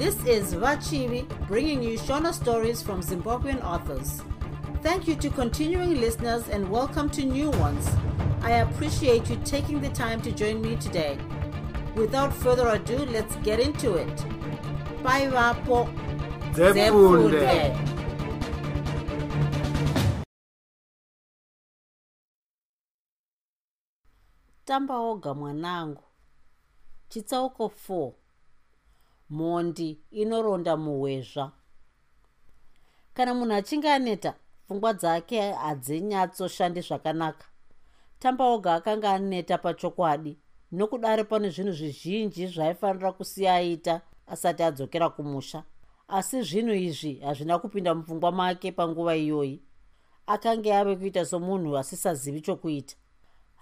This is Vachivi bringing you Shona stories from Zimbabwean authors. Thank you to continuing listeners and welcome to new ones. I appreciate you taking the time to join me today. Without further ado, let's get into it. Bye, Vapo. Tamba mwanangu chitsauko 4 mhondi inoronda muhwezva. Kana munhu achinge aneta pfungwa dzake hadzinyatsoshanди zvakanaka. Tamba oga akanga aneta pachokwadi nokudaro pane zvinhu zvizhinji zvaaifanira kusiya aita asati adzokera kumusha. Asi zvinhu izvi hazvina kupinda mupfungwa make panguva iyoyi. Akanga ave kuita somunhu asisazivi chokuita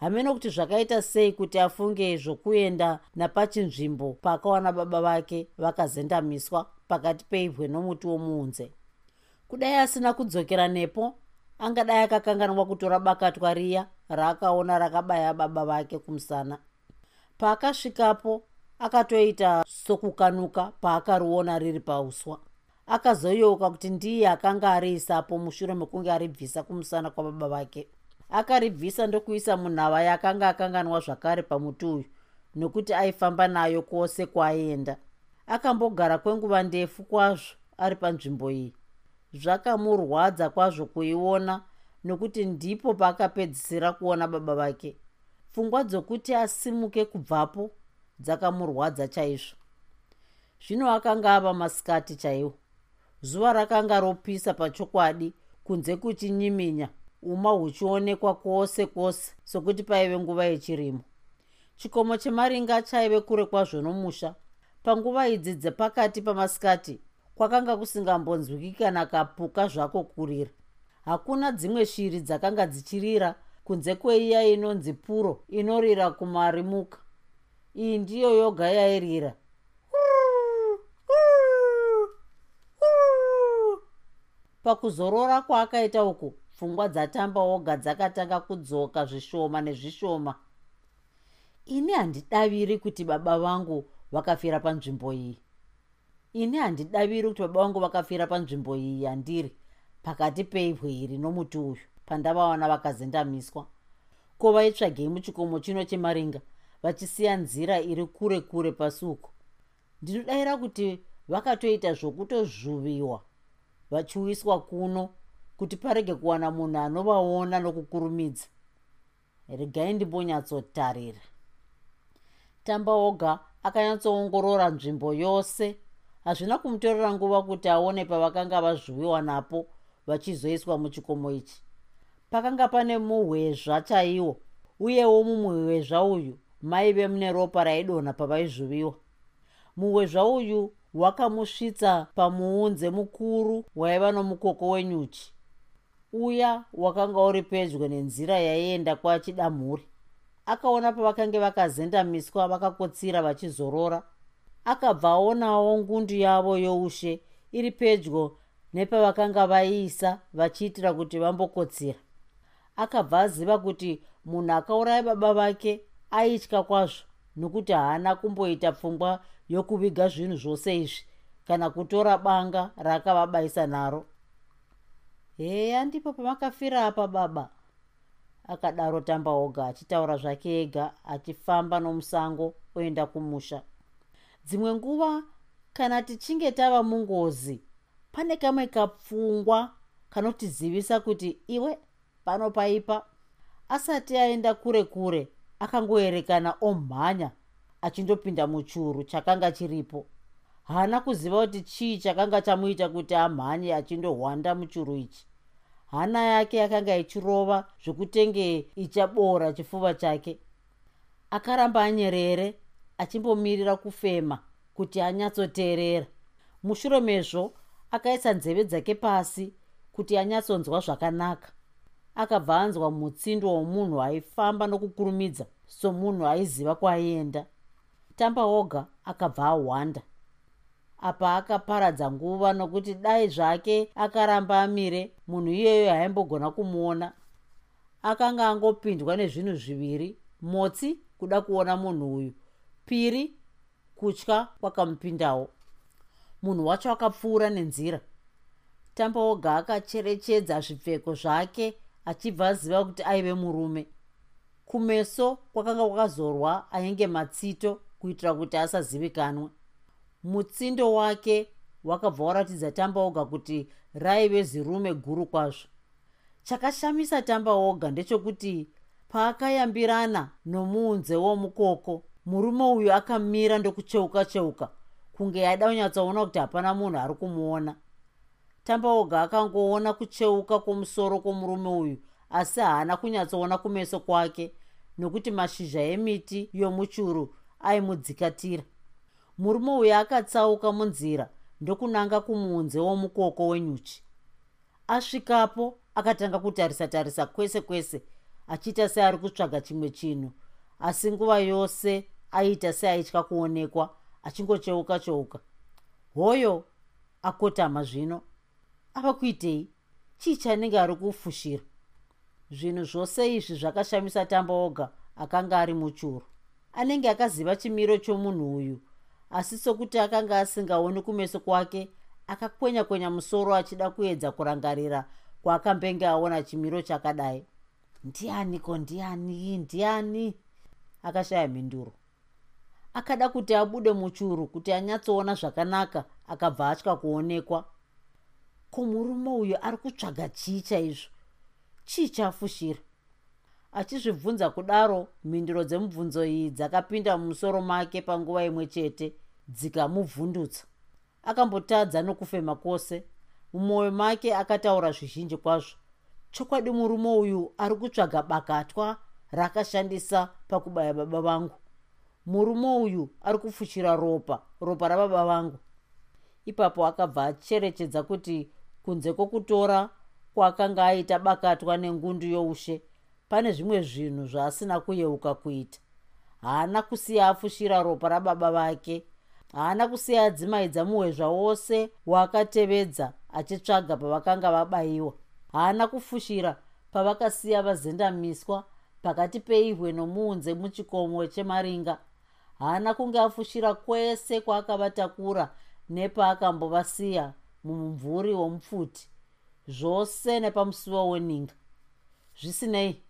hamene kuti zvakaita sei kuti afunge zvokuenda napachinzvimbo paakawana baba vake vakazendamiswa pakati peibwe nomuti womuunze. Kudai asina kudzokera nepo angadai akakanganwa kutora bakatwa riya raakaona rakabaya baba vake kumusana. Paakasvikapo akatoita sokukanuka paakariona riri pauswa. Akazoyeuka kuti ndiye akanga ariisapo mushure mekunge aribvisa kumusana kwababa vake akaribvisa ndokuisa munhava yakanga akanganwa zvakare pamuti uyu nokuti aifamba nayo kwose kwaaienda akambogara kwenguva ndefu kwazvo ari panzvimbo iyi. Zvakamurwadza kwazvo kuiona nokuti ndipo paakapedzisira kuona baba vake. Pfungwa dzokuti asimuke kubvapo dzakamurwadza chaizvo. Zvino akanga ava masikati chaiwo. Zuva rakanga ropisa pachokwadi kunze kuchinyiminya uma huchionekwa kwose kwose sokuti paive nguva yechirimo. Chikomo chemaringa chaive kure kwazvo nomusha. Panguva idzi dzepakati pamasikati kwakanga kusingambonzwiki kana kapuka zvako kurira. Hakuna dzimwe shiri dzakanga dzichirira kunze kweiya inonzi puro inorira kumarimuka. Iyi ndiyo yoga yairira. Pakuzorora kwaakaita uku pfungwa dzatamba oga dzakatanga kudzoka zvishoma nezvishoma. Ini handidaviri kuti baba vangu vakafira panzvimbo iyi. Ini handidaviri kuti baba vangu vakafira panzvimbo iyi yandiri pakati peibwe iri nomuti uyu pandavaona vakazendamiswa. Ko vaitsvagei muchikomo chino chemaringa vachisiya nzira iri kure kure pasuko? Ndinodayira kuti vakatoita zvokutozvuviwa vachiuiswa kuno kuti parege kuwana munhu anovaona nokukurumidza. Regai ndimbonyatsotarira. Tamba oga akanyatsoongorora nzvimbo yose. Hazvina kumutorera nguva kuti aone pavakanga vazviwiwa napo vachizoiswa muchikomo ichi. Pakanga pane muhwezva chaiwo uyewo mumuhwezva uyu maive mune ropa raidonha pavaizviwiwa muhwezva uyu wakamusvitsa pamuunze mukuru waiva nomukoko wenyuchi uya wakanga uri pedyo nenzira yaienda kwachidamhuri. Akaona pavakange vakazendamiswa vakakotsira vachizorora. Akabva aonawo ngundu yavo youshe iri pedyo nepavakanga vaiisa vachiitira kuti vambokotsira. Akabva aziva kuti munhu akauraya baba vake aitya kwazvo nokuti haana kumboita pfungwa yokuviga zvinhu zvose izvi kana kutora banga raakavabayisa naro heya ndipo pamakafira apa baba. Akadaro tamba oga achitaura zvake ega achifamba nomusango oenda kumusha. Dzimwe nguva kana tichinge tava mungozi pane kamwe kapfungwa kanotizivisa kuti iwe pano paipa. Asati aenda kure kure akangoerekana omhanya achindopinda muchuru chakanga chiripo. Haana kuziva kuti chii chakanga chamuita kuti amhanye achindohwanda muchuru ichi hana yake yakanga ichirova zvokutenge ichaboora chifuva chake. Akaramba anyerere achimbomirira kufema kuti anyatsoteerera. Mushure mezvo akaisa nzeve dzake pasi kuti anyatsonzwa zvakanaka. Akabva anzwa mutsindo womunhu aifamba nokukurumidza somunhu aiziva kwaaienda tamba oga akabva ahwanda apa akaparadza nguva nokuti dai zvake akaramba amire munhu iyeyo haimbogona kumuona. Akanga angopindwa nezvinhu zviviri motsi kuda kuona munhu uyu piri kutya kwakamupindawo. Munhu wacho akapfuura nenzira. Tambaoga akacherechedza zvipfeko zvake achibva aziva kuti aive murume. Kumeso kwakanga kwakazorwa ainge matsito kuitira kuti asazivikanwa mutsindo wake wakabva waratidza tambaoga kuti raive zirume guru kwazvo. Chakashamisa tambaoga ndechekuti paakayambirana nomuunze womukoko murume uyu akamira ndokucheuka cheuka kunge aida kunyatsaona kuti hapana munhu ari kumuona. Tambaoga akangoona kucheuka kwomusoro kwomurume uyu asi haana kunyatsoona kumeso kwake nokuti mashizha emiti yomuchuru aimudzikatira murume uyu akatsauka munzira ndokunanga kumuunze womukoko wenyuchi. Asvikapo akatanga kutarisa tarisa kwese kwese achiita seari kutsvaga chimwe chinhu asi nguva yose aiita seaitya kuonekwa achingocheuka cheuka hoyo akotama zvino ava kuitei? Chii chanenge ari kufushira? Zvinhu zvose izvi zvakashamisa tamba oga akanga ari muchuru. Anenge akaziva chimiro chomunhu uyu asi sokuti akanga asingaoni kumeso kwake akakwenya kwenya musoro achida kuedza kurangarira kwaakambenge aona chimiro chakadai. Ndianiko ndiani ndiani? Akashaya mhinduro. Akada kuti abude muchuru kuti anyatsoona zvakanaka akabva atya kuonekwa. Ko murume uyu ari kutsvaga chii chaizvo chii chafushira achizvibvunza kudaro mhinduro dzemubvunzo iyi dzakapinda mumusoro make panguva imwe chete dzikamubvundutsa. Akambotadza nokufema kwose. Mumwoyo make akataura zvizhinji kwazvo. Chokwadi murume uyu ari kutsvaga bakatwa rakashandisa pakubaya baba vangu. Murume uyu ari kufushira ropa ropa rababa vangu. Ipapo akabva acherechedza kuti kunze kwokutora kwaakanga aita bakatwa nengundu youshe pane zvimwe zvinhu zvaasina kuyeuka kuita. Haana kusiya afushira ropa rababa vake. Haana kusiya adzimaidza muhwezva wose waakatevedza achitsvaga pavakanga vabayiwa haana kufushira pavakasiya vazendamiswa pakati peihwe nomuunze muchikomo chemaringa. Haana kunge afushira kwese kwaakavatakura nepaakambovasiya mumumvuri womupfuti zvose nepamusuwo weninga. Zvisinei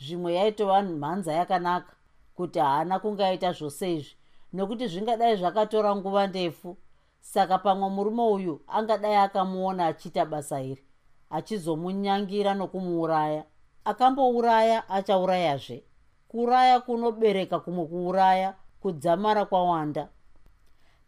zvimwe yaitova mhanza yakanaka kuti haana kunge aita zvose izvi. Nokuti zvingadai zvakatora nguva ndefu saka pamwe murume uyu angadai akamuona achiita basa iri achizomunyangira nokumuuraya. Akambouraya achaurayazve. Kuuraya kunobereka kumwe kuuraya kudzamara kwawanda.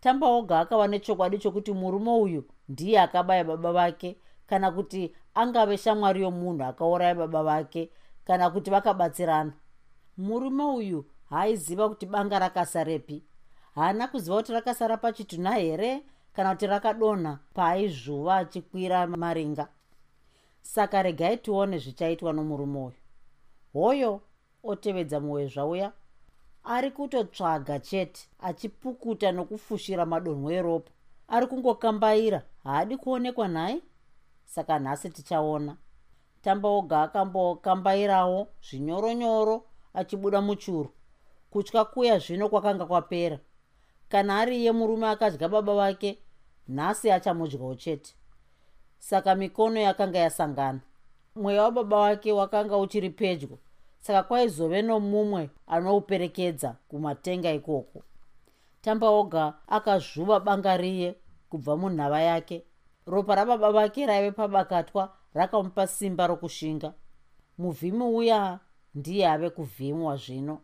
Tambaoga akava nechokwadi chokuti murume uyu ndiye akabaya baba vake kana kuti angave shamwari yomunhu akauraya baba vake kana kuti vakabatsirana. Murume uyu haaiziva kuti banga rakasarepi. Haana kuziva kuti rakasara pachitunha here kana kuti rakadonha paaizvuva achikwira maringa. Saka regai tione zvichaitwa nomurume uyu. Hoyo otevedza muwezva uya ari kutotsvaga chete achipukuta nokufushira madonhwo eropa. Ari kungokambaira haadi kuonekwa nhaye saka nhasi tichaona tambaoga akambokambairawo zvinyoronyoro achibuda muchuru. Kutya kuya zvino kwakanga kwapera. Kana ari iye murume akadya baba vake nhasi achamudyawo chete. Saka mikono yakanga yasangana. Mweya wababa wake wakanga uchiri pedyo. Saka kwaizove nomumwe anouperekedza kumatenga ikoko. Tambaoga akazvuva banga riye kubva munhava yake. Ropa rababa vake raive pabakatwa rakamupa simba rokushinga. Muvhimi uya ndiye ave kuvhimwa zvino.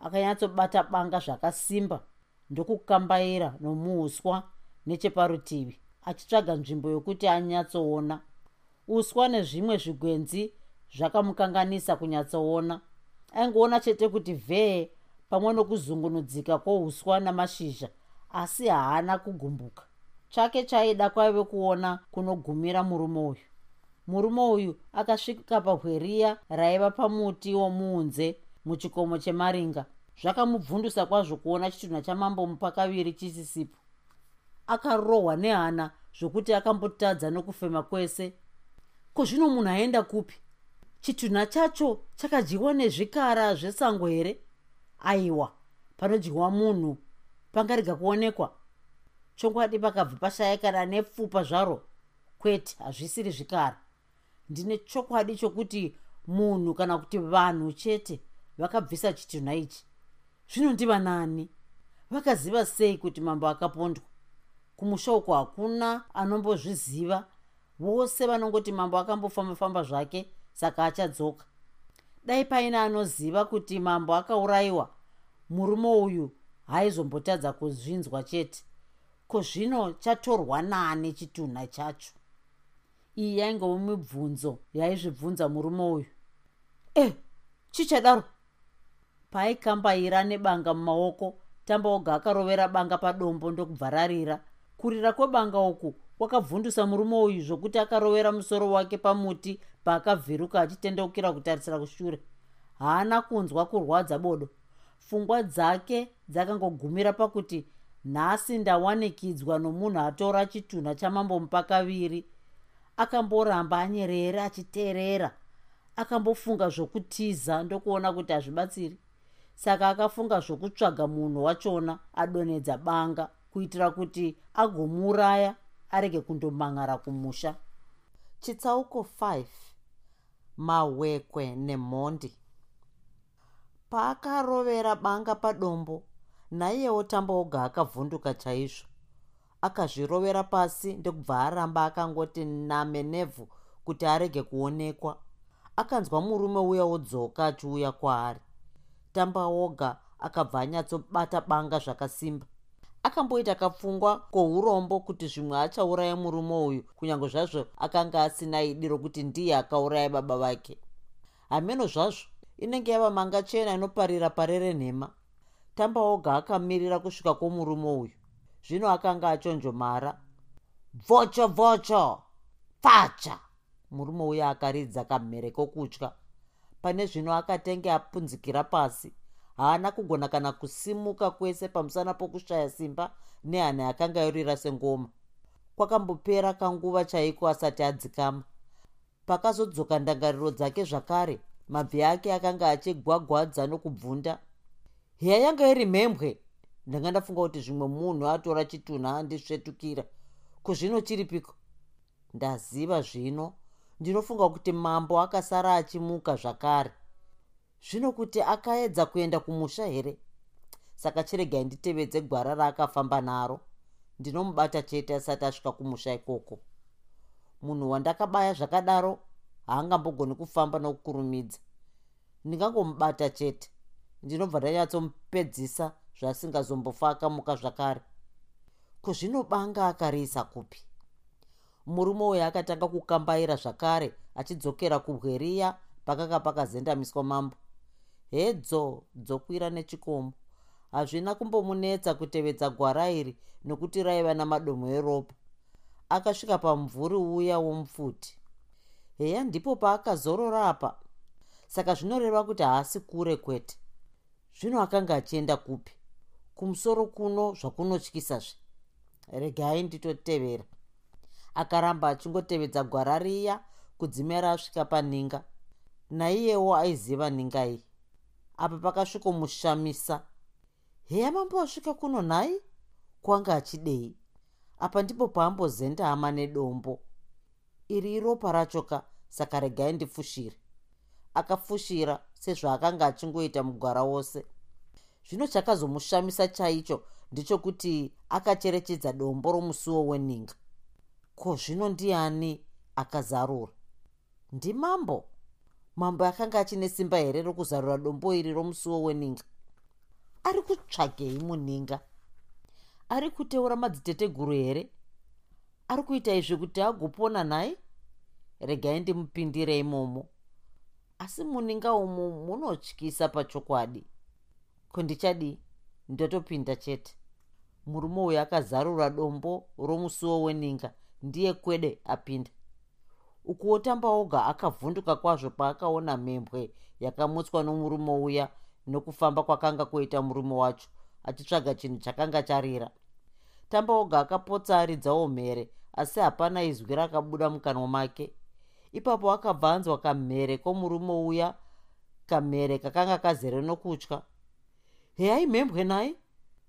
Akanyatsobata banga zvakasimba ndokukambaira nomuuswa necheparutivi achitsvaga nzvimbo yokuti anyatsoona. Uswa nezvimwe zvigwenzi zvakamukanganisa kunyatsoona. Aingoona chete kuti vhee pamwe nokuzungunudzika kwouswa namashizha asi haana kugumbuka. Chake chaida kwaive kuona kunogumira murume uyu murume uyu akasvika pahweriya raiva pamuti womuunze muchikomo chemaringa. Zvakamubvundusa kwazvo kuona chitunha chamambomupa kaviri chisisipo. Akarohwa nehana zvokuti akambotadza nokufema kwese. Ko zvino munhu aenda kupi? Chitunha chacho chakadyiwa nezvikara zvesango here? Aiwa panodyiwa munhu pangarega kuonekwa. Chokwadi pakabva pashayikana nepfupa zvaro. Kwete hazvisiri zvikara ndine chokwadi chokuti munhu kana kuti vanhu chete vakabvisa chitunha ichi. Zvinondiva nani? Vakaziva sei kuti mambo akapondwa? Kumusha uko hakuna anombozviziva. Vose vanongoti mambo akambofamba-famba zvake saka achadzoka. Dai paine anoziva kuti mambo akaurayiwa murume uyu haizombotadza kuzvinzwa chete. Ko zvino chatorwa nani chitunha chacho iyi yaingove mibvunzo yaizvibvunza murume uyu. E chichadaro? Paaikambaira nebanga mumaoko tambaoga akarovera banga padombo ndokubva rarira. Kurira kwebanga uku kwakabvundusa murume uyu zvokuti akarovera musoro wake pamuti paakavhiruka achitendeukira kutarisira kushure. Haana kunzwa kurwadza bodo. Pfungwa dzake dzakangogumira pakuti nhasi ndawanikidzwa nomunhu atora chitunha chamambo mupakaviri akamboramba anyerere achiteerera. Akambofunga zvokutiza ndokuona kuti hazvibatsiri. Saka akafunga zvokutsvaga munhu wachona adonedza banga kuitira kuti agomuuraya arege kundomangara kumusha. Chitsauko 5 mahwekwe nemhondi paakarovera banga padombo naiyewo tambaoga akavhunduka chaizvo akazvirovera pasi ndokubva aramba akangoti name nevhu kuti arege kuonekwa. Akanzwa murume uya wodzoka achiuya kwaari. Tambaoga akabva anyatsobata banga zvakasimba. Akamboita kapfungwa kourombo kuti zvimwe achauraya murume uyu kunyange zvazvo akanga asina idi rokuti ndiye akauraya baba vake. Hameno zvazvo inenge yava manga chena inoparira parere nhema tambaoga akamirira kusvika kwomurume uyu zvino akanga achonjomara. Vocho vocho! Pfacha murume uya akaridza kamhere kokutya. Pane zvino akatenge apunzikira pasi. Haana kugona kana kusimuka kwese pamusana pokushaya simba nehana yakanga yorira sengoma. Kwakambopera kanguva chaiko asati adzikama. Pakazodzoka ndangariro dzake zvakare mabvi ake akanga achigwagwadza nokubvunda. Heya yanga iri mhembwe ndanga ndafunga kuti zvimwe munhu atora chitunha andisvetukira. Kuzvino chiripiko? Ndaziva zvino. Ndinofunga kuti mambo akasara achimuka zvakare. Zvino kuti akaedza kuenda kumusha here? Saka chiregai nditevedze gwara raakafamba naro. Ndinomubata chete asati asvika kumusha ikoko. Munhu wandakabaya zvakadaro haangambogoni kufamba nokukurumidza. Ndingangomubata chete. Ndinobva ndanyatsomupedzisa zvasingazombofa akamuka zvakare. Kuzvinobanga akariisa kupi? Murume uyo akatanga kukambaira zvakare achidzokera kubweriya pakanga pakazendamiswa mambo. Hedzo dzokwira nechikomo hazvina kumbomunetsa kutevedza gwara iri nokuti raiva namadomo eropa. Akasvika pamumvuri uya womupfuti. Heya ndipo paakazorora apa. Saka zvinoreva kuti haasi kure kwete. Zvino akanga achienda kupi kumusoro kuno zvakunotyisazve regai nditotevera. Akaramba achingotevedza gwara riya kudzimera asvika paninga. Naiyewo aiziva ninga iyi. Apa pakasvikomushamisa. Heya mambo asvika kuno nhai? Kwanga achidei? Apa ndipo paambozenda hama nedombo. Iri iropa rachoka saka regai ndifushire akafushira sezvaakanga achingoita mugwara wose zvino chakazomushamisa chaicho ndechokuti akacherechedza dombo romusuwo weninga. Ko zvino ndiani akazarura? Ndimambo. Mambo akanga achine simba here rokuzarura dombo iri romusuwo weninga? Ari kutsvagei muninga? Ari kuteura madziteteguru here? Ari kuita izvi kuti agopona nhai? Regai ndimupindire imomo. Asi muninga umu munotyisa pachokwadi kundichadi ndotopinda chete. Murume uyu akazarura dombo romusuwo weninga ndiye kwede apinda. Ukuwo tambaoga akavhunduka kwazvo paakaona mhembwe yakamutswa nomurume uya nokufamba kwakanga kuita murume wacho achitsvaga chinhu chakanga charira. Tambaoga akapotsa aridzawo mhere asi hapana izwi rakabuda mukanwa make. Ipapo akabva anzwa kamhere kwomurume uya kamhere kakanga kazere nokutya heyai mhembwe nai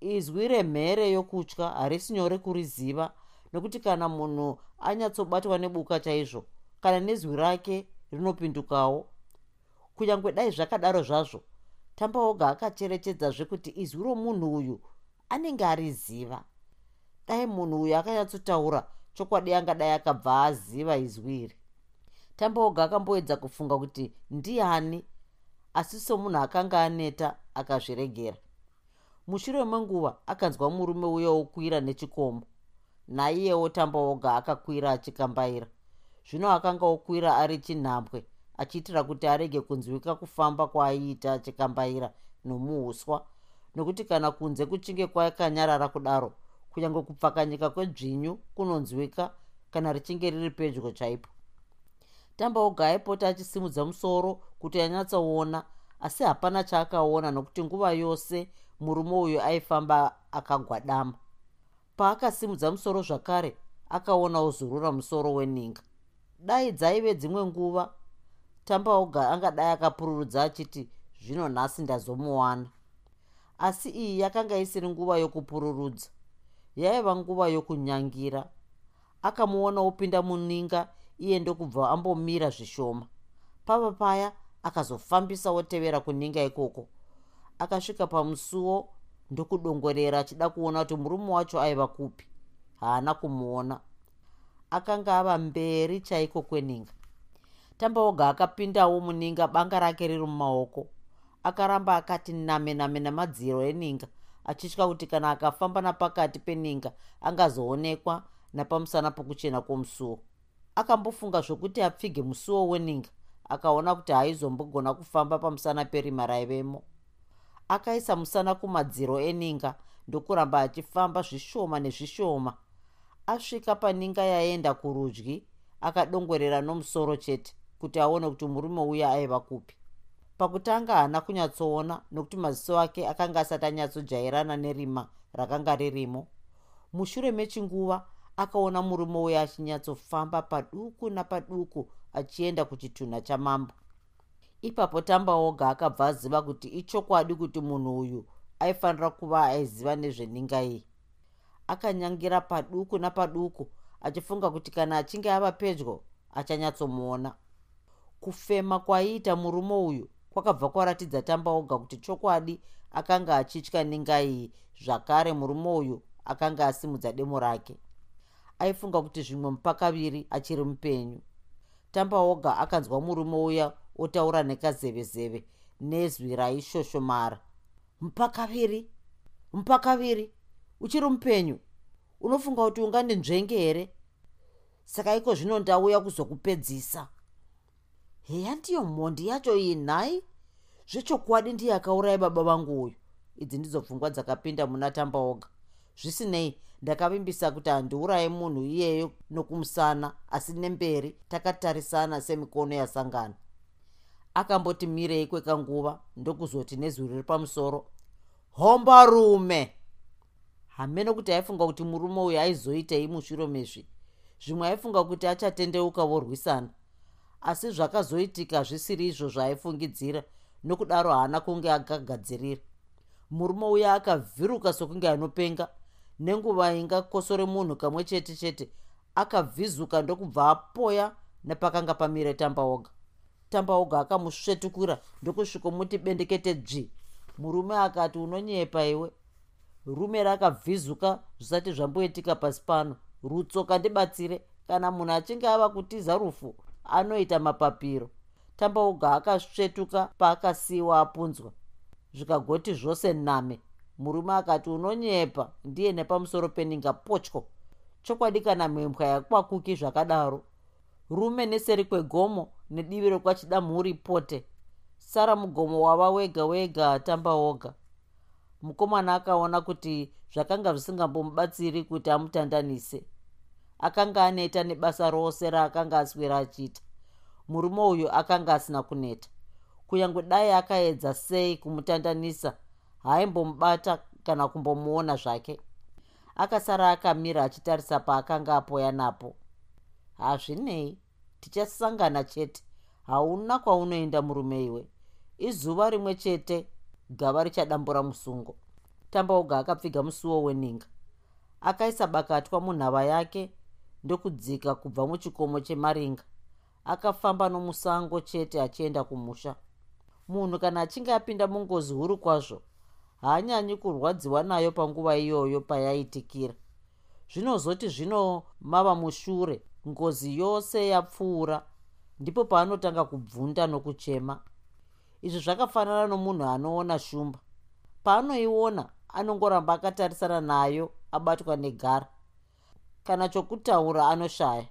izwi remhere yokutya harisi nyore kuriziva nokuti kana munhu anyatsobatwa nebuka chaizvo kana nezwi rake rinopindukawo kunyange dai zvakadaro zvazvo tambaoga akacherechedzazve kuti izwi romunhu uyu anenge ariziva. Dai munhu uyu akanyatsotaura chokwadi angadai akabva aziva izwi iri. Tambaoga akamboedza kufunga kuti ndiani asi somunhu akanga aneta akazviregera. Mushure menguva akanzwa murume uya wokwira nechikomo naiyewo tambaoga akakwira achikambaira. Zvino akanga okwira ari chinhambwe achiitira kuti arege kunzwika kufamba kwaaiita achikambaira nomuuswa nokuti kana kunze kuchinge kwakanyarara kudaro kunyange kupfakanyika kwedzvinyu kunonzwika kana richinge riri pedyo chaipo tambaoga aipota achisimudza musoro kuti anyatsoona asi hapana chaakaona nokuti nguva yose murume uyu aifamba akagwadama. Paakasimudza musoro zvakare akaonawo zurura musoro weninga. Dai dzaive dzimwe nguva tambaoga angadai akapururudza achiti zvino nhasi ndazomuwana. Asi iyi yakanga isiri nguva yokupururudza. Yaiva nguva yokunyangira. Akamuona opinda muninga iye ndokubva ambomira zvishoma. Pava paya akazofambisa otevera kuninga ikoko. Akasvika pamusuwo ndokudongorera achida kuona kuti murume wacho aiva kupi. Haana kumuona. Akanga ava mberi chaiko kweninga. Tambaoga akapindawo muninga banga rake riri mumaoko. Akaramba akati name name namadziro eninga achitya kuti kana akafamba napakati peninga angazoonekwa napamusana pokuchena kwomusuwo akambofunga zvokuti apfige musuwo weninga akaona kuti haizombogona kufamba pamusana perima raivemo. Akaisa musana kumadziro eninga ndokuramba achifamba zvishoma nezvishoma. Asvika paninga yaenda kurudyi akadongorera nomusoro chete kuti aone kuti murume uya aiva kupi. Pakutanga haana kunyatsoona nokuti maziso ake akanga asati anyatsojairana nerima rakanga ririmo. Mushure mechinguva akaona murume uya achinyatsofamba paduku napaduku achienda kuchitunha chamambo. Ipapo tambaoga akabva aziva kuti ichokwadi kuti munhu uyu aifanira kuva aiziva nezveninga iyi akanyangira paduku napaduku achifunga kuti kana achinge ava pedyo achanyatsomuona. Kufema kwaiita murume uyu kwakabva kwaratidza tambaoga kuti chokwadi akanga achitya ninga iyi zvakare murume uyu akanga asimudza demo rake aifunga kuti zvimwe mupakaviri achiri mupenyu. Tambaoga akanzwa murume uya otaura nekazevezeve nezwi raishoshomara. Mupakaviri mupakaviri uchiri mupenyu? Unofunga kuti ungandinzvenge here? Saka iko zvino ndauya kuzokupedzisa. Heya ndiyo mhondi yacho iyi nhai zvechokwadi ndiye akaurai baba vangu uyu. Idzi ndidzo pfungwa dzakapinda muna tambaoga zvisinei ndakavimbisa kuti handiurayi munhu iyeyo nokumusana asi nemberi takatarisana semikono yasangana. Akamboti mirei kwekanguva ndokuzoti nezwi riri pamusoro. Hombarume hamene kuti aifunga kuti murume uyu aizoitei mushure mezvi. Zvimwe aifunga kuti achatendeuka vorwisana. Asi zvakazoitika zvisiri izvo zvaaifungidzira nokudaro haana kunge akagadzirira. Murume uya akavhiruka sokunge anopenga nenguva ingakosore munhu kamwe chete chete akavhizuka ndokubva apoya nepakanga pamire tambaoga. Tambaoga akamusvetukura ndokusvikomuti bendekete dzvi. Murume akati unonyepa iwe. Rume rakavhizuka zvisati zvamboitika pasi pano. Rutsoka ndibatsire kana munhu achinge ava kutiza rufu anoita mapapiro. Tambaoga akasvetuka paakasiyiwa apunzwa. Zvikagoti zvose name murume akati unonyepa. Ndiye nepamusoro peninga potyo chokwadi kana mhembwa yakwakuki zvakadaro. Rume neseri kwegomo nedivi rekwachidamhuri pote. Sara mugomo wava wega wega tambaoga mukomana akaona kuti zvakanga zvisingambomubatsiri kuti amutandanise. Akanga aneta nebasa rose raakanga aswera achiita. Murume uyu akanga asina kuneta. Kunyange dai akaedza sei kumutandanisa haimbomubata kana kumbomuona zvake. Akasara akamira achitarisa paakanga apoya napo. Hazvinei tichasangana chete. Hauna kwaunoenda murume iwe. Izuva rimwe chete gava richadambura musungo. Tambaoga akapfiga musuwo weninga. Akaisa bakatwa munhava yake ndokudzika kubva muchikomo chemaringa. Akafamba nomusango chete achienda kumusha. Munhu kana achinge apinda mungozi huru kwazvo haanyanyi kurwadziwa nayo panguva iyoyo payaitikira. Zvinozoti zvino mava mushure ngozi yose yapfuura ndipo paanotanga kubvunda nokuchema. Izvi zvakafanana nomunhu anoona shumba. Paanoiona anongoramba akatarisana nayo abatwa negara kana chokutaura anoshaya.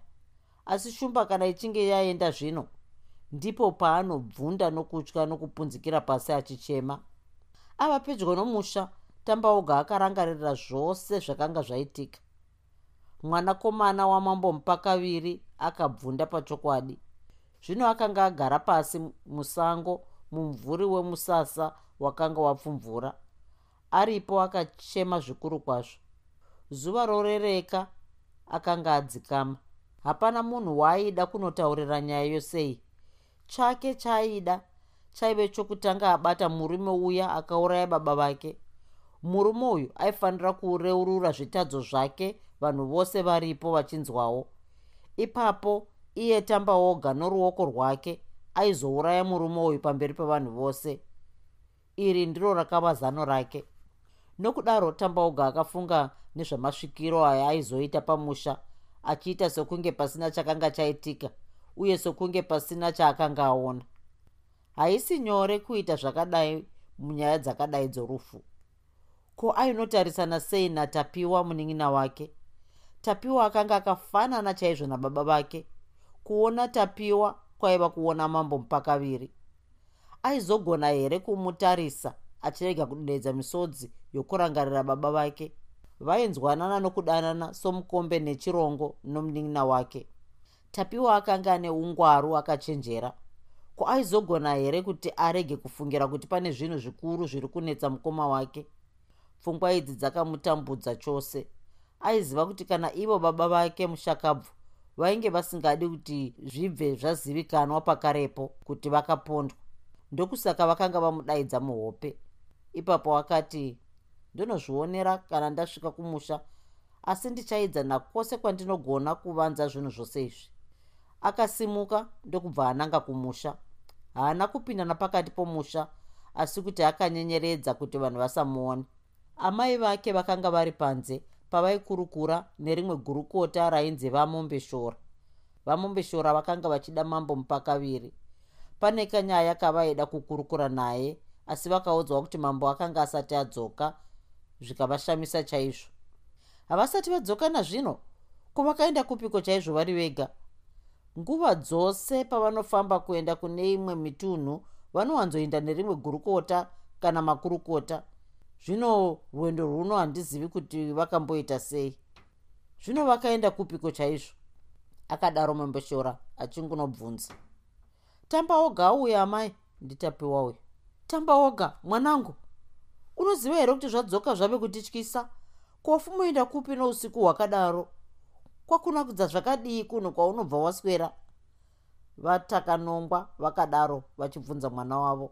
Asi shumba kana ichinge yaenda zvino ndipo paanobvunda nokutya nokupunzikira pasi achichema ava pedyo nomusha tambaoga akarangarira zvose zvakanga zvaitika. Mwanakomana wamambo mupakaviri akabvunda pachokwadi. Zvino akanga agara pasi musango mumvuri wemusasa wakanga wapfumvura. Aripo akachema zvikuru kwazvo. Zuva rorereka akanga adzikama. Hapana munhu waaida kunotaurira nyaya yosei chake chaaida chaive chokutanga abata murume uya akauraya baba vake. Murume uyu aifanira kureurura zvitadzo zvake vanhu vose varipo vachinzwawo. Ipapo iye tamba oga noruoko rwake aizouraya murume uyu pamberi pavanhu vose. Iri ndiro rakava zano rake. Nokudaro tamba oga akafunga nezvamasvikiro aya aizoita pamusha achiita sokunge pasina chakanga chaitika uye sokunge pasina chaakanga aona haisi nyore kuita zvakadai munyaya dzakadai dzorufu. Ko ainotarisana sei natapiwa munin'ina wake? Tapiwa akanga akafanana chaizvo nababa vake. Kuona tapiwa kwaiva kuona mambo mupakaviri aizogona here kumutarisa achirega kudedza misodzi yokurangarira baba vake? Vainzwanana nokudanana somukombe nechirongo nomunin'ina wake. Tapiwa akanga ane ungwaru akachenjera ko aizogona here kuti arege kufungira kuti pane zvinhu zvikuru zviri kunetsa mukoma wake? Pfungwa idzi dzakamutambudza chose. Aiziva kuti kana ivo baba vake mushakabvu vainge vasingadi kuti zvibve zvazivikanwa pakarepo kuti vakapondwa. Ndokusaka vakanga vamudaidza muhope. Ipapo akati ndinozvionera kana ndasvika kumusha asi ndichaidza nakwose kwandinogona kuvanza zvinhu zvose izvi akasimuka ndokubva ananga kumusha. Haana kupinda napakati pomusha asi kuti akanyenyeredza kuti vanhu vasamuone amai vake vakanga vari panze pavaikurukura nerimwe gurukota rainzi vamombeshora. Vamombeshora vakanga vachida mambo mupakaviri. Pane kanyaya kavaida kukurukura naye asi vakaudzwa kuti mambo akanga asati adzoka zvikavashamisa chaizvo. Havasati vadzoka nazvino? Kuvakaenda kupiko chaizvo vari vega nguva dzose pavanofamba kuenda kune imwe mitunhu vanowanzoenda nerimwe gurukota kana makurukota. Zvino rwendo rwuno handizivi kuti vakamboita sei. Zvino vakaenda kupiko chaizvo? Akadaro mamboshora achingunobvunza tamba oga auya amai? Nditapiwa uyu tamba oga mwanangu. Unoziva here kuti zvadzoka zvave kutityisa? Kwafumoenda kupi nousiku hwakadaro kwakunakudza zvakadii kunhu kwaunobva waswera? Vatakanongwa vakadaro vachibvunza mwana wavo.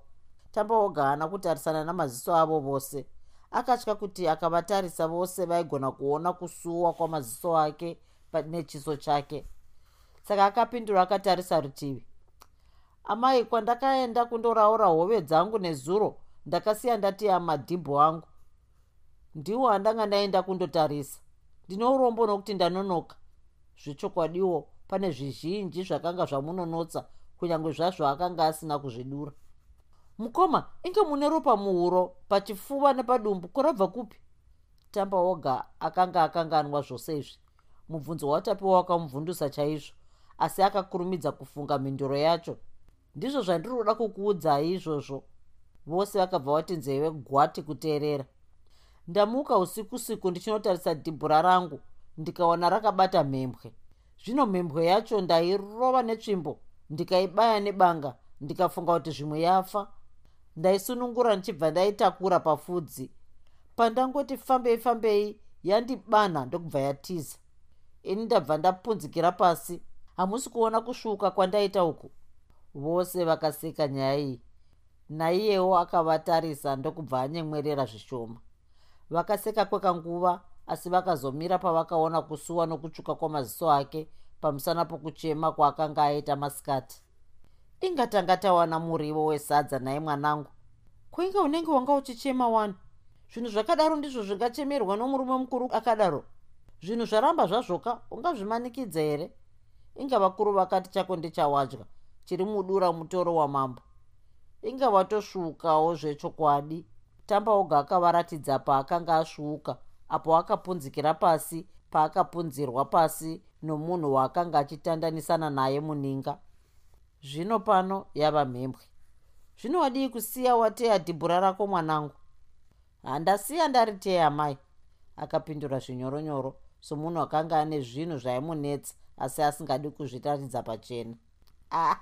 Tamba oga haana kutarisana namaziso avo vose. Akatya kuti akavatarisa vose vaigona kuona kusuwa kwamaziso ake nechiso chake. Saka akapindura akatarisa rutivi. Amai kwandakaenda kundoraura hove dzangu nezuro ndakasiya ndatiya madhibho angu. Ndiwo andanga ndaenda kundotarisa. Ndine urombo nokuti ndanonoka zvechokwadiwo. Pane zvizhinji zvakanga zvamunonotsa kunyange zvazvo akanga asina kuzvidura. Mukoma inge mune ropa muhuro pachifuva nepadumbu kurabva kupi? Tamba oga akanga akanganwa zvose izvi. Mubvunzo watapiwa wakamubvundusa chaizvo asi akakurumidza kufunga mhinduro yacho. Ndizvo zvandiri kuda kukuudzai izvozvo. Vose vakabva vati nzeve gwati kuteerera. Ndamuka usiku siku ndichinotarisa dhibhura rangu ndikaona rakabata mhembwe. Zvino mhembwe yacho ndairova netsvimbo ndikaibaya nebanga ndikafunga kuti zvimwe yafa. Ndaisunungura ndichibva ndaitakura pafudzi. Pandangoti fambei fambei yandibanha ndokubva yatiza. Ini ndabva ndapunzikira pasi. Hamusi kuona kusvuka kwandaita uku. Vose vakaseka nyaya iyi naiyewo akavatarisa ndokubva anyemwerera zvishoma. Vakaseka kwekanguva asi vakazomira pavakaona kusuwa nokutsvuka kwamaziso ake pamusana pokuchema kwaakanga aita masikati. Ingatanga tawana murivo wesadza nai mwanangu. Kuinge unenge wanga uchichema wani? Zvinhu zvakadaro ndizvo zvingachemerwa nomurume mukuru akadaro. Zvinhu zvaramba zvazvoka ungazvimanikidza here? Inga vakuru vakati chako ndechawadya chiri mudura mutoro wamambo. Inga watosvukawo zvechokwadi. Tamba oga akavaratidza paakanga asvuuka apo akapunzikira pasi paakapunzirwa pasi nomunhu waakanga achitandanisana naye muninga. Zvino pano yava mhembwe. Zvino wadii kusiya wateya dhibhura rako mwanangu? Handasiya ndariteya mai. Akapindura zvinyoronyoro somunhu akanga ane zvinhu zvaimunetsa asi asingadi kuzvitaridza pachena. Ah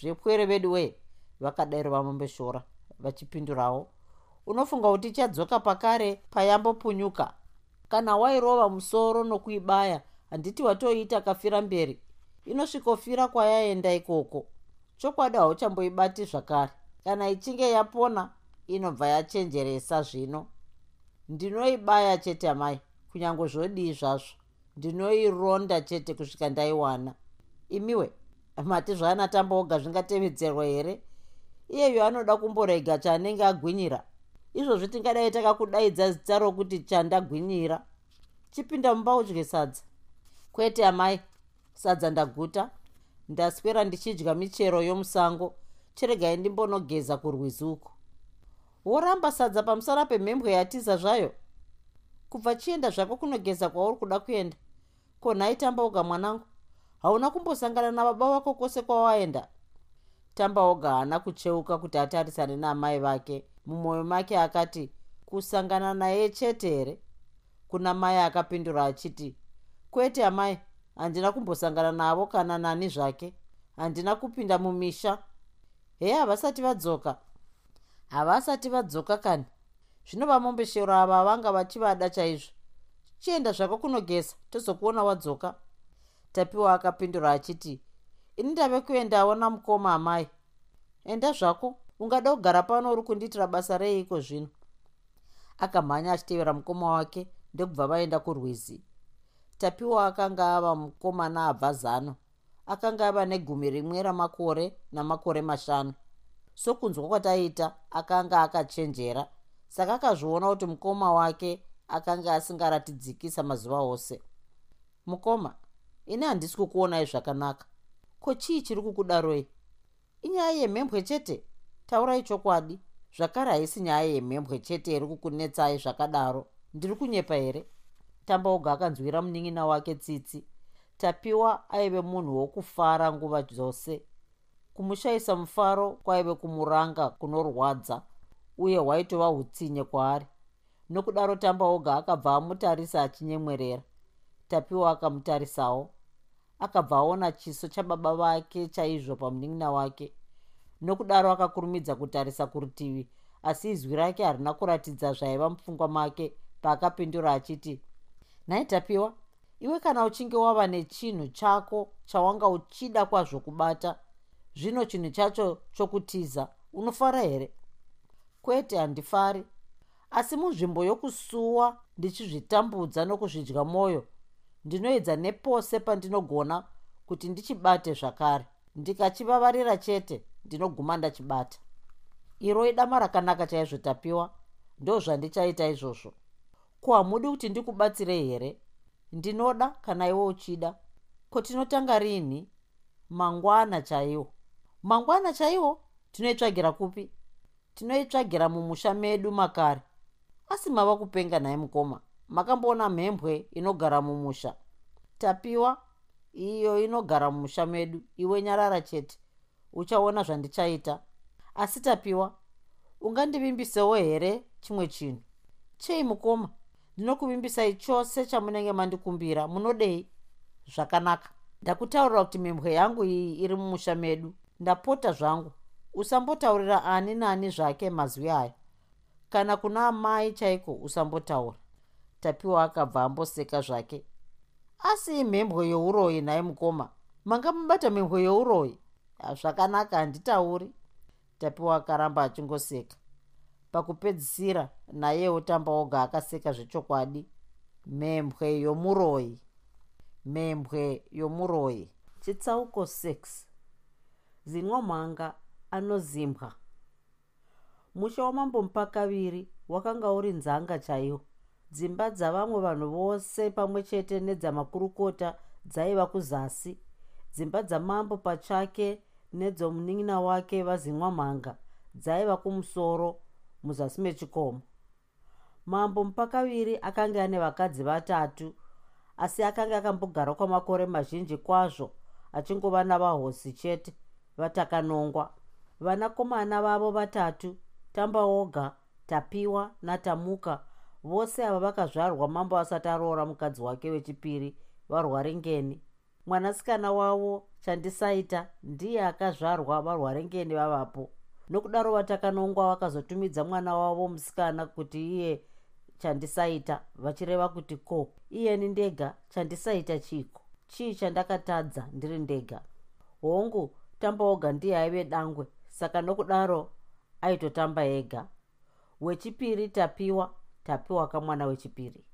zvepwere vedu wee vakadaro vamombeshora vachipindurawo unofunga kuti ichadzoka pakare payambopunyuka. Kana wairova musoro nokuibaya handiti watoita kafira mberi. Inosvikofira kwayaenda ikoko. Chokwadi hauchamboibati zvakare. Kana ichinge yapona inobva yachenjeresa zvino. Ndinoibaya chete amai kunyange zvodii zvazvo ndinoironda chete kusvika ndaiwana. Imiwe mati zvaana tamboga zvingatevedzerwa here? Iyeyo anoda kumborega chaanenge agwinyira izvozvi tingadai takakudaidza zita rokuti chandagwinyira. Chipinda mumba udye sadza. Kwete amai sadza ndaguta ndaswera ndichidya michero yomusango. Chiregai ndimbonogeza kurwizi uku. Woramba sadza pamusana pemhembwe yatiza zvayo. Kubva chienda zvako kunogeza kwauri kuda kuenda. Ko nhai tambaoga mwanangu? Hauna kumbosangana nababa vako kwose kwawaenda tambaoga haana kucheuka kuti atarisane naamai vake. Mumwoyo make akati kusangana naye chete here? Kuna mai akapindura achiti kwete amai handina kumbosangana navo kana nani zvake. Handina kupinda mumisha. Heye havasati vadzoka? Havasati vadzoka kani? Zvino vamombeshero ava vanga vachivada chaizvo. Chienda zvako kunogesa tozokuona wadzoka. Tapiwa akapindura achiti ini ndave kuendawo namukoma amai. Enda zvako ungada kugara pano uri kundiitira basa reiko zvino? Akamhanya achitevera mukoma wake ndekubva vaenda kurwizi. Tapiwa akanga ava mukomana abva zano. Akanga ava negumi rimwe ramakore namakore mashanu. Sokunzwa kwataita akanga akachenjera. Saka akazviona kuti mukoma wake akanga asingaratidzikisa mazuva ose. Mukoma ini handisi kukuonai zvakanaka ko chii chiri kukudaroi inyaya yemhembwe chete? Taurai chokwadi. Zvakare haisi nyaya yemhembwe chete iri kukunetsai zvakadaro. Ndiri kunyepa here? Tambaoga akanzwira munin'ina wake tsitsi. Tapiwa aive munhu wokufara nguva dzose. Kumushayisa mufaro kwaive kumuranga kunorwadza uye hwaitova utsinye kwaari. Nokudaro tambaoga akabva amutarisa achinyemwerera. Tapiwa akamutarisawo akabva aona chiso chababa vake chaizvo pamunin'ina wake. Nokudaro akakurumidza kutarisa kurutivi asi izwi rake harina kuratidza zvaiva mupfungwa make paakapindura achiti nhai tapiwa iwe kana uchinge wava nechinhu chako chawanga uchida kwazvo kubata zvino chinhu chacho chokutiza unofara here? Kwete handifari asi munzvimbo yokusuwa ndichizvitambudza nokuzvidya mwoyo ndinoedza nepose pandinogona kuti ndichibate zvakare. Ndikachivavarira chete ndinoguma ndachibata. Iro idama rakanaka chaizvo tapiwa ndo zvandichaita izvozvo. Ko hamudi kuti ndikubatsirei here? Ndinoda kana iwe uchida? Ko tinotanga rini? Mangwana chaiwo. Mangwana chaiwo tinoitsvagira kupi? Tinoitsvagira mumusha medu makare. Asi mava kupenga nhaye mukoma makamboona mhembwe inogara mumusha. Tapiwa iyo inogara mumusha medu iwe nyarara chete uchaona zvandichaita. Asi tapiwa ungandivimbisewo here chimwe chinhu? Chei mukoma? Ndinokuvimbisai chose chamunenge mandikumbira munodei? Zvakanaka. Ndakutaurira kuti mhembwe yangu iyi iri mumusha medu. Ndapota zvangu. Usambotaurira ani nani zvake mazwi aya. Kana kuna amai chaiko usambotaura tapiwa akabva amboseka zvake. Asi imhembwe youroyi nhaye mukoma manga mubata mhembwe youroyi zvakanaka handitauri. Tapiwa akaramba achingoseka. Pakupedzisira nayewo tamba oga akaseka zvechokwadi. Mhembwe yomuroyi mhembwe yomuroyi chitsauko 6 zinwa mhanga anozimbwa. Musha wamambo mupakaviri wakanga uri nzanga chaiwo dzimba dzavamwe vanhu vose pamwe chete nedzamakurukota dzaiva kuzasi. Dzimba dzamambo pachake nedzomunin'ina wake vazinwa mhanga dzaiva kumusoro muzasi mechikomo. Mambo mupakaviri akanga ane vakadzi vatatu asi akanga akambogara kwamakore mazhinji kwazvo achingova navahosi chete vatakanongwa. Vanakomana vavo vatatu tambaoga tapiwa natamuka vose ava vakazvarwa mambo asati aroora mukadzi wake wechipiri varwaringeni mwanasikana wavo chandisaita ndiye akazvarwa varwaringeni vavapo. Nokudaro vatakanongwa vakazotumidza mwana wavo musikana kuti iye chandisaita vachireva kuti ko iyeni ndega chandisaita chiko? Chii chandakatadza ndiri ndega? Hongu tambaoga ndiye aive dangwe. Saka nokudaro aitotamba ega. Wechipiri tapiwa tapiwa kamwana wechipiri.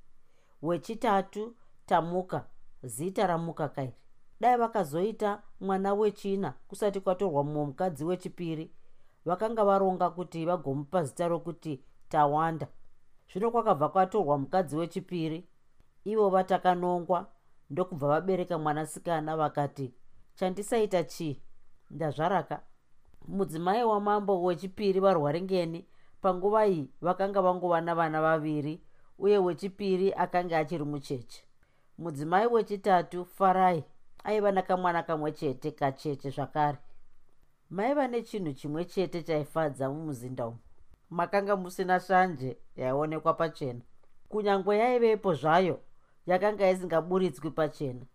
Wechitatu tamuka. Zita ramuka kairi. Dai vakazoita mwana wechina kusati kwatorwa mumwe mukadzi wechipiri. Vakanga varonga kuti vagomupa zita rokuti tawanda. Zvino kwakabva kwatorwa mukadzi wechipiri. Ivo vatakanongwa ndokubva vabereka mwanasikana vakati chandisaita chii? Ndazvaraka. Mudzimai wamambo wechipiri varwaringeni panguva iyi vakanga vangova navana vaviri uye wechipiri akanga achiri mucheche. Mudzimai wechitatu farai aiva nakamwana kamwe chete kacheche zvakare. Maiva nechinhu chimwe chete chaifadza mumuzinda umu. Makanga musina shanje yaionekwa pachena. Kunyange yaivepo zvayo yakanga isingaburidzwi pachena.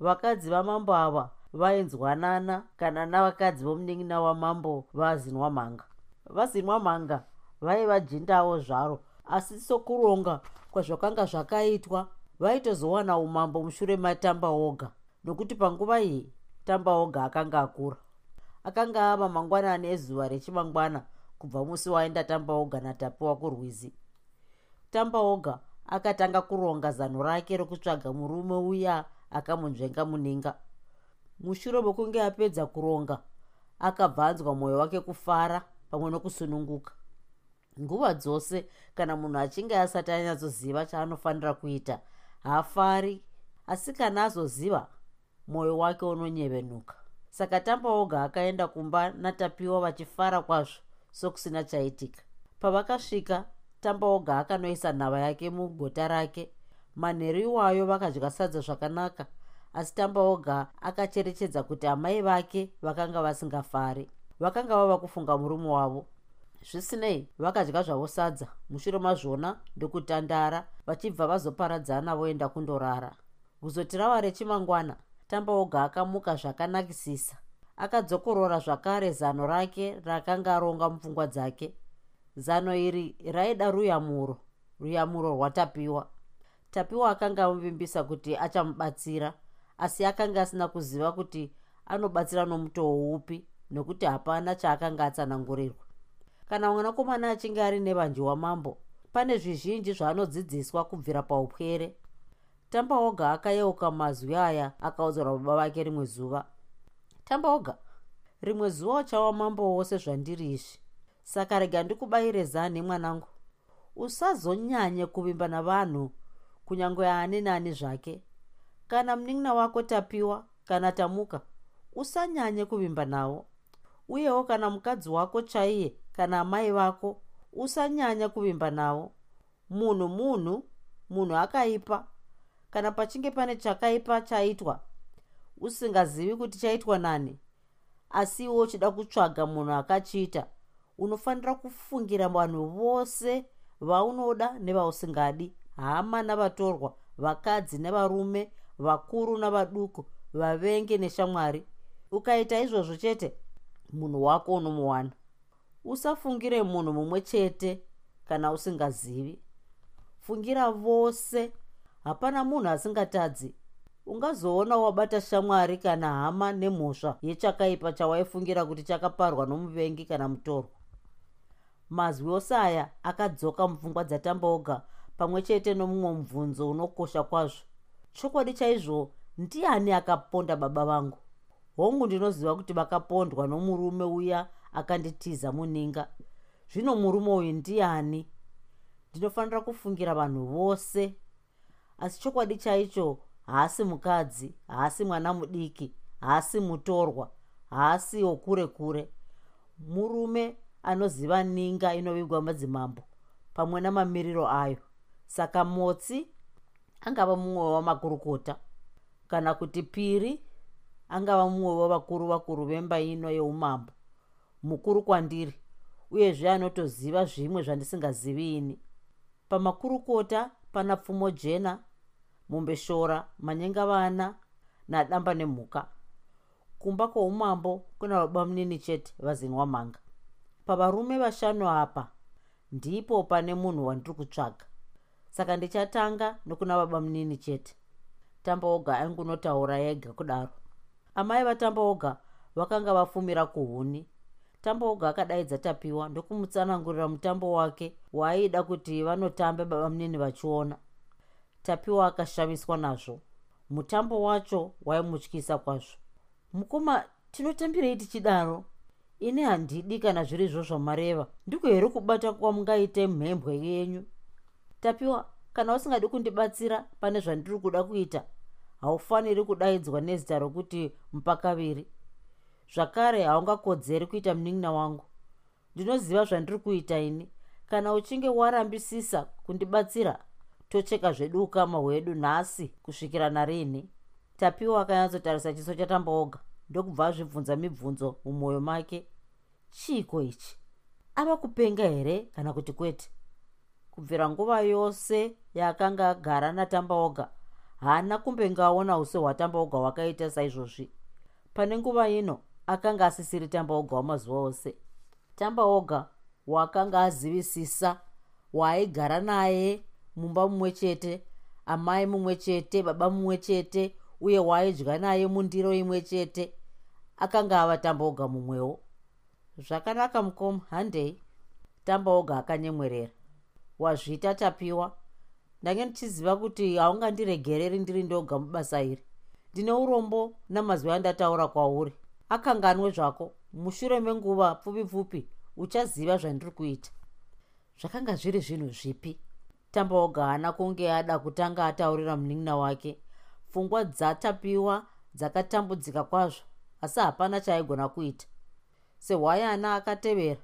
Vakadzi vamambo ava vainzwanana kana navakadzi vomunin'ina wamambo vazinwa mhanga. Vazinwa mhanga vaivajindawo zvaro. Asi sokuronga kwazvakanga zvakaitwa vaitozowana umambo mushure matamba oga. Nokuti panguva iyi tamba oga akanga akura. Akanga ava mangwanani ezuva rechimangwana kubva musi waenda tamba oga natapiwa kurwizi. Tamba oga akatanga kuronga zano rake rokutsvaga murume uya akamunzvenga muninga. Mushure mekunge apedza kuronga akabvanzwa mwoyo wake kufara pamwe nokusununguka nguva dzose kana munhu achinge asati anyatsoziva chaanofanira kuita haafari. Asi kana azoziva mwoyo wake unonyevenuka. Saka tamba oga akaenda kumba natapiwa vachifara kwazvo sokusina chaitika. Pavakasvika tamba oga akanoisa nhava yake mugota rake. Manheru iwayo vakadya sadza zvakanaka asi tamba oga akacherechedza kuti amai vake vakanga vasingafari. Vakanga vava kufunga murume wavo zvisinei vakadya zvavo sadza. Mushure mazvona ndokutandara vachibva vazoparadzana voenda kundorara. Kuzoti rava rechimangwana tamba oga akamuka zvakanakisisa. Akadzokorora zvakare zano rake rakanga aronga mupfungwa dzake. Zano iri raida ruyamuro ruyamuro rwatapiwa. Tapiwa akanga amuvimbisa kuti achamubatsira asi akanga asina kuziva kuti anobatsira nomutoo upi nekuti hapana chaakanga atsanangurirwa kana mwanakomana achinge ari nevanji wamambo pane zvizhinji zvaanodzidziswa kubvira paupwere. Tambaoga akayeuka mazwi aya akaudzarwa baba vake rimwe zuva. Tambaoga rimwe zuva uchawa mambo wose zvandiri izvi. Saka rega ndikubayire zani mwanangu. Usazonyanye kuvimba navanhu kunyange ani nani zvake. Kana munin'ina wako tapiwa kana tamuka usanyanye kuvimba navo. Uyewo kana mukadzi wako chaiye kana amai vako usanyanya kuvimba navo. Munhu munhu munhu akaipa. Kana pachinge pane chakaipa chaitwa usingazivi kuti chaitwa nani asi iwo uchida kutsvaga munhu akachiita unofanira kufungira vanhu vose vaunoda nevausingadi hama navatorwa vakadzi nevarume vakuru navaduku vavenge neshamwari. Ukaita izvozvo chete munhu wako unomuwana usafungire munhu mumwe chete kana usingazivi. Fungira vose. Hapana munhu asingatadzi. Ungazoona wabata shamwari kana hama nemhosva yechakaipa chawaifungira kuti chakaparwa nomuvengi kana mutorwa. Mazwi ose aya akadzoka mupfungwa dzatambaoga pamwe chete nomumwe mubvunzo unokosha kwazvo. Chokwadi chaizvo ndiani akaponda baba vangu? Hongu ndinoziva kuti vakapondwa nomurume uya akanditiza muninga zvino murume uyu ndiani? Ndinofanira kufungira vanhu vose. Asi chokwadi chaicho haasi mukadzi haasi mwana mudiki haasi mutorwa haasi wokure kure. Murume anoziva ninga inovigwa madzimambo pamwe namamiriro ayo. Saka motsi angava mumwe wamakurukota. Kana kuti piri angava mumwe wavakuru vakuru vemba ino yeumambo mukuru kwandiri uyezve anotoziva zvimwe zvandisingazivi ini pamakurukota pana pfumo jena mumbeshora manyenga vana nadamba nemhuka. Kumba kwoumambo kuna vabamunini chete vazinwa mhanga pavarume vashanu apa ndipo pane munhu wandiri kutsvaga. Saka ndichatanga nokuna vabamunini chete. Tambaoga aingunotaura yega kudaro. Amai vatambaoga vakanga vafumira kuhuni tambaoga akadaidza tapiwa ndokumutsanangurira mutambo wake waaida kuti vanotambe babamunini vachiona. Tapiwa akashamiswa nazvo. Mutambo wacho waimutyisa kwazvo. Mukoma tinotambirei tichidaro? Ini handidi kana zviri zvo zvamareva. Ndiko here kubata kwamungaite mhembwe yenyu? Tapiwa kana usingadi kundibatsira pane zvandiri kuda kuita. Haufaniri kudaidzwa nezita rokuti mupakaviri zvakare haungakodzeri kuita munin'ina wangu. Ndinoziva zvandiri kuita ini. Kana uchinge warambisisa kundibatsira tocheka zvedu ukama hwedu nhasi kusvikira narini tapiwa akanyatsotarisa chiso chatambaoga ndokubva azvibvunza mibvunzo mumwoyo make. Chiiko ichi? Ava kupenga here kana kuti kwete? Kubvira nguva yose yaakanga agara natambaoga haana kumbengaona use hwatambaoga hwakaita saizvozvi. Pane nguva ino akanga asisiri tambaoga wamazuva ose. Tambaoga waakanga azivisisa waaigara naye mumba mumwe chete amai mumwe chete baba mumwe chete uye waaidya naye mundiro imwe chete. Akanga ava tambaoga mumwewo. Zvakanaka mukoma handei? Tambaoga akanyemwerera. Wazvita tapiwa. Ndange ndichiziva kuti haungandiregereri ndiri ndoga mubasa iri. Ndine urombo namazwi andataura kwauri akanganwe zvako. Mushure menguva pfupi pfupi uchaziva zvandiri kuita. Zvakanga zviri zvinhu zvipi? Tambaoga haana kunge ada kutanga ataurira munin'ina wake. Pfungwa dzatapiwa dzakatambudzika kwazvo asi hapana chaaigona kuita. Sehwayana akatevera.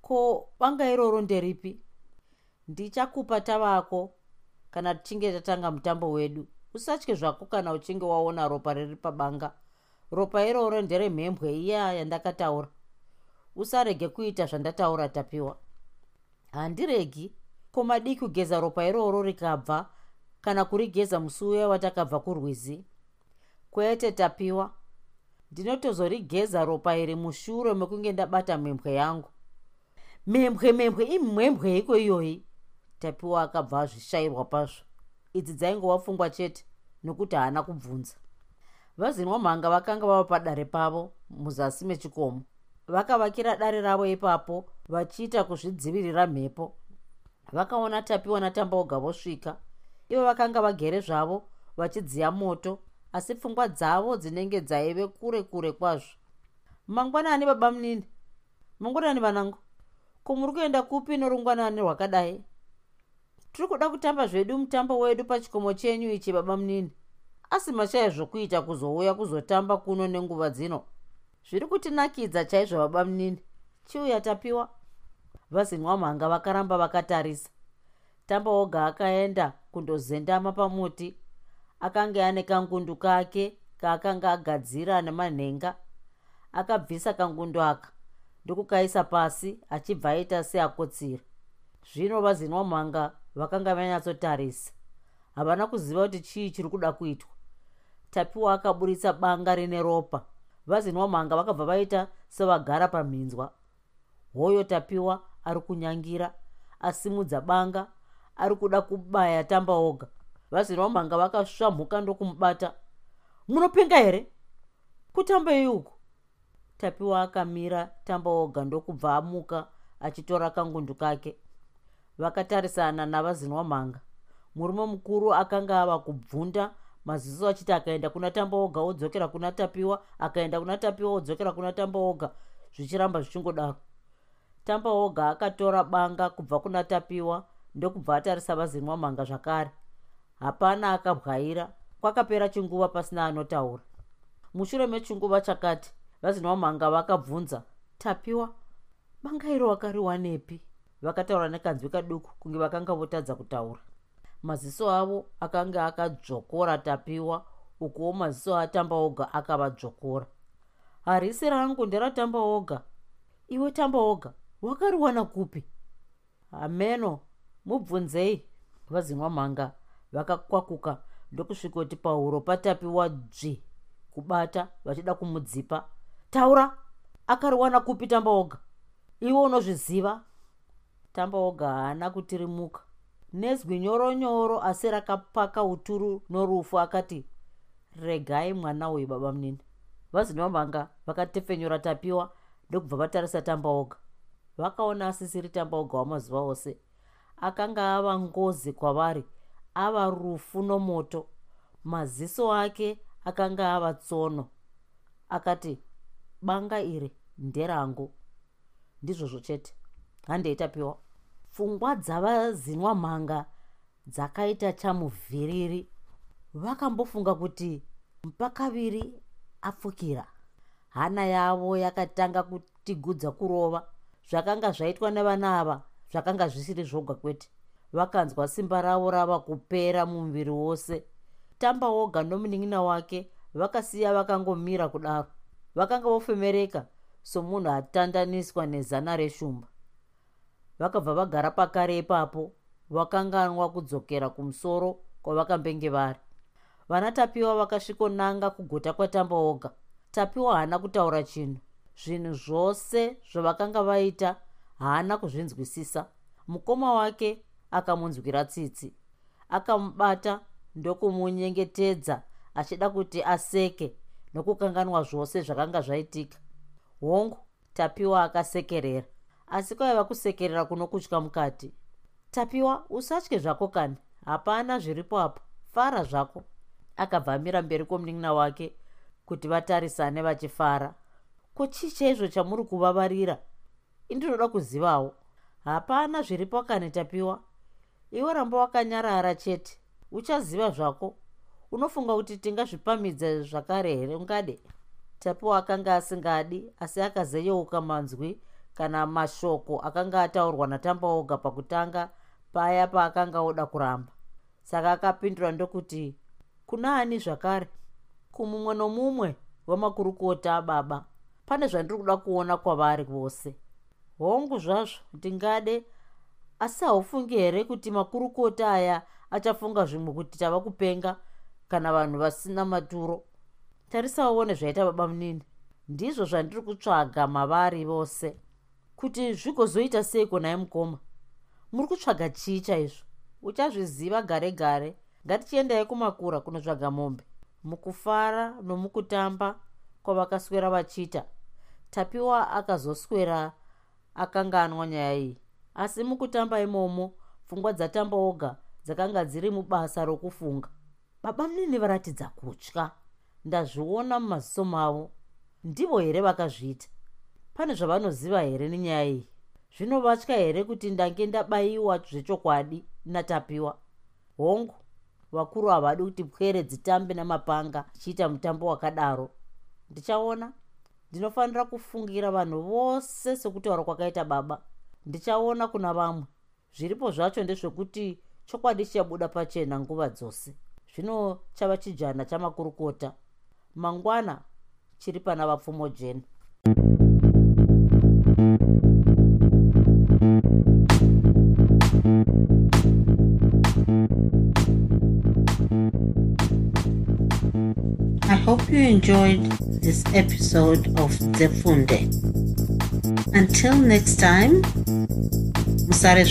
Ko banga iroro nderipi? Ndichakupa tavako kana tichinge tatanga mutambo wedu. Usatye zvako kana uchinge waona ropa riri pabanga ropa iroro nderemhembwe iya yandakataura. Usarege kuita zvandataura tapiwa. Handiregi. Ko madii kugeza ropa iroro rikabva kana kurigeza musi uya watakabva kurwizi. Kwete tapiwa. Ndinotozorigeza ropa iri mushure mekunge ndabata mhembwe yangu. Mhembwe mhembwe imhembwe iko iyoyi. Tapiwa akabva azvishayirwa pazvo idzi dzaingova pfungwa chete nokuti haana kubvunza vazinwa mhanga vakanga vava padare pavo muzasi mechikomo. Vakavakira dare ravo ipapo vachiita kuzvidzivirira mhepo. Vakaona tapiwa natambaoga vosvika. Ivo vakanga vagere zvavo vachidziya moto asi pfungwa dzavo dzinenge dzaive kure kure kwazvo. Mangwanani baba munini. Mangwanani vanangu. Ko muri kuenda kupi norungwanani rwakadai? Tiri kuda kutamba zvedu mutambo wedu pachikomo chenyu ichi baba munini asi mashaya zvokuita kuzouya kuzotamba kuno nenguva dzino. Zviri kutinakidza chaizvo baba munini. Chiuya tapiwa. Vazinwa mhanga vakaramba vakatarisa. Tamba oga akaenda kundozendama pamuti. Akanga ane kangundu kake kaakanga agadzira nemanhenga. Akabvisa kangundu aka ndokukaisa pasi achibva aita seakotsira. Zvino vazinwa mhanga vakanga vanyatsotarisa. Havana kuziva kuti chii chiri kuda kuitwa tapiwa akaburitsa banga rine ropa. Vazinwa mhanga vakabva vaita sevagara pamhinzwa hoyo tapiwa ari kunyangira asimudza banga ari kuda kubaya tamba oga. Vazinwa mhanga vakasvamhuka ndokumubata. Munopenga here? Kutamba iuku tapiwa akamira tamba oga ndokubva amuka achitora kangundu kake. Vakatarisana navazinwa mhanga. Murume mukuru akanga ava kubvunda maziso achiti akaenda kuna tamba oga odzokera kuna tapiwa akaenda kuna tapiwa odzokera kuna tamba oga zvichiramba zvichingodaro tamba oga akatora banga kubva kuna tapiwa ndokubva atarisa vazinwa mhanga zvakare. Hapana akabwaira kwakapera chinguva pasina anotaura. Mushure mechinguva chakati vazinwa mhanga vakabvunza tapiwa? Banga iro wakariwanepi vakataura nekanzwi kaduku kunge vakanga votadza kutaura maziso avo akanga akadzvokora tapiwa ukuwo maziso atamba oga akavadzvokora harisi rangu nderatamba oga. Iwe tamba oga wakariwana kupi? Hameno mubvunzei. Vazinwa mhanga vakakwakuka ndokusvikoti pauro patapiwa dzvi kubata vachida kumudzipa. Taura akariwana kupi tamba oga? Iwe unozviziva? Tamba oga haana kutirimuka nezwi nyoronyoro asi rakapaka uturu norufu akati regai mwana uyu baba munini vazinwa mhanga vakatefenyura tapiwa ndokubva vatarisa tamba oga. Vakaona asisiri tamba oga wamazuva ose. Akanga ava ngozi kwavari ava rufu nomoto. Maziso ake akanga ava tsono. Akati banga iri nderangu. Ndizvozvo chete handeitapiwa pfungwa dzavazinwa mhanga dzakaita chamuvhiriri. Vakambofunga kuti mpakaviri apfukira. Hana yavo yakatanga kutigudza kurova. Zvakanga zvaitwa nevana ava zvakanga zvisiri zvoga kwete. Vakanzwa simba ravo rava kupera mumuviri wose. Tamba woga nomunin'ina wake vakasiya vakangomira kudaro. Vakanga vofemereka somunhu atandaniswa nezana reshumba vakabva vagara pakare ipapo vakanganwa kudzokera kumusoro kwavakambenge vari. Vana tapiwa vakasvikonanga kugota kwatamba oga. Tapiwa haana kutaura chinhu. Zvinhu zvose zvavakanga vaita haana kuzvinzwisisa. Mukoma wake akamunzwira tsitsi. Akamubata ndokumunyengetedza achida kuti aseke nokukanganwa zvose zvakanga zvaitika. Hongu tapiwa akasekerera asi kwaiva kusekerera kuno kutya mukati. Tapiwa usatye zvako kani. Hapana zviripo apo. Fara zvako. Akabva amira mberi kwomunin'ina wake kuti vatarisane vachifara. Ko chii chaizvo chamuri kuvavarira? Indinoda kuzivawo. Hapana zviripo kani tapiwa. Iwe ramba wakanyarara chete. Uchaziva zvako. Unofunga kuti tingazvipamidza zvakare here ungade? Tapiwa akanga asingadi asi akazeyeuka manzwi kana mashoko akanga ataurwa natamba oga pakutanga paya paakanga oda kuramba. Saka akapindura ndokuti kuna ani zvakare? Kumumwe nomumwe wamakurukota ababa. Pane zvandiri kuda kuona kwavari vose. Hongu zvazvo ndingade asi haufungi here kuti makurukota aya achafunga zvimwe kuti tava kupenga kana vanhu vasina maturo? Tarisawo nezvaita baba munini. Ndizvo zvandiri kutsvaga mavari vose kuti zvigozoita seiko naye mukoma muri kutsvaga chii chaizvo? Uchazviziva gare gare? Ngatichiendai kumakura kunotsvaga mombe. Mukufara nomukutamba kwavakaswera vachiita tapiwa akazoswera akanganwa nyaya iyi. Asi mukutamba imomo pfungwa dzatamba oga dzakanga dziri mubasa rokufunga. Baba munini varatidza kutya. Ndazviona mumaziso mavo ndivo here vakazviita pane zvavanoziva here nenyaya iyi? Zvinovatya here kuti ndange ndabayiwa zvechokwadi natapiwa? Hongu vakuru havadi kuti pwere dzitambe namapanga chiita mutambo wakadaro. Ndichaona. Ndinofanira kufungira vanhu vose sekutaura kwakaita baba. Ndichaona kuna vamwe. Zviripo zvacho ndezvekuti chokwadi chichabuda pachena nguva dzose. Zvino chava chijana chamakurukota. Mangwana chiri pana vapfumo jeni I hope you enjoyed this episode of Zefunde. Until next time, Musare.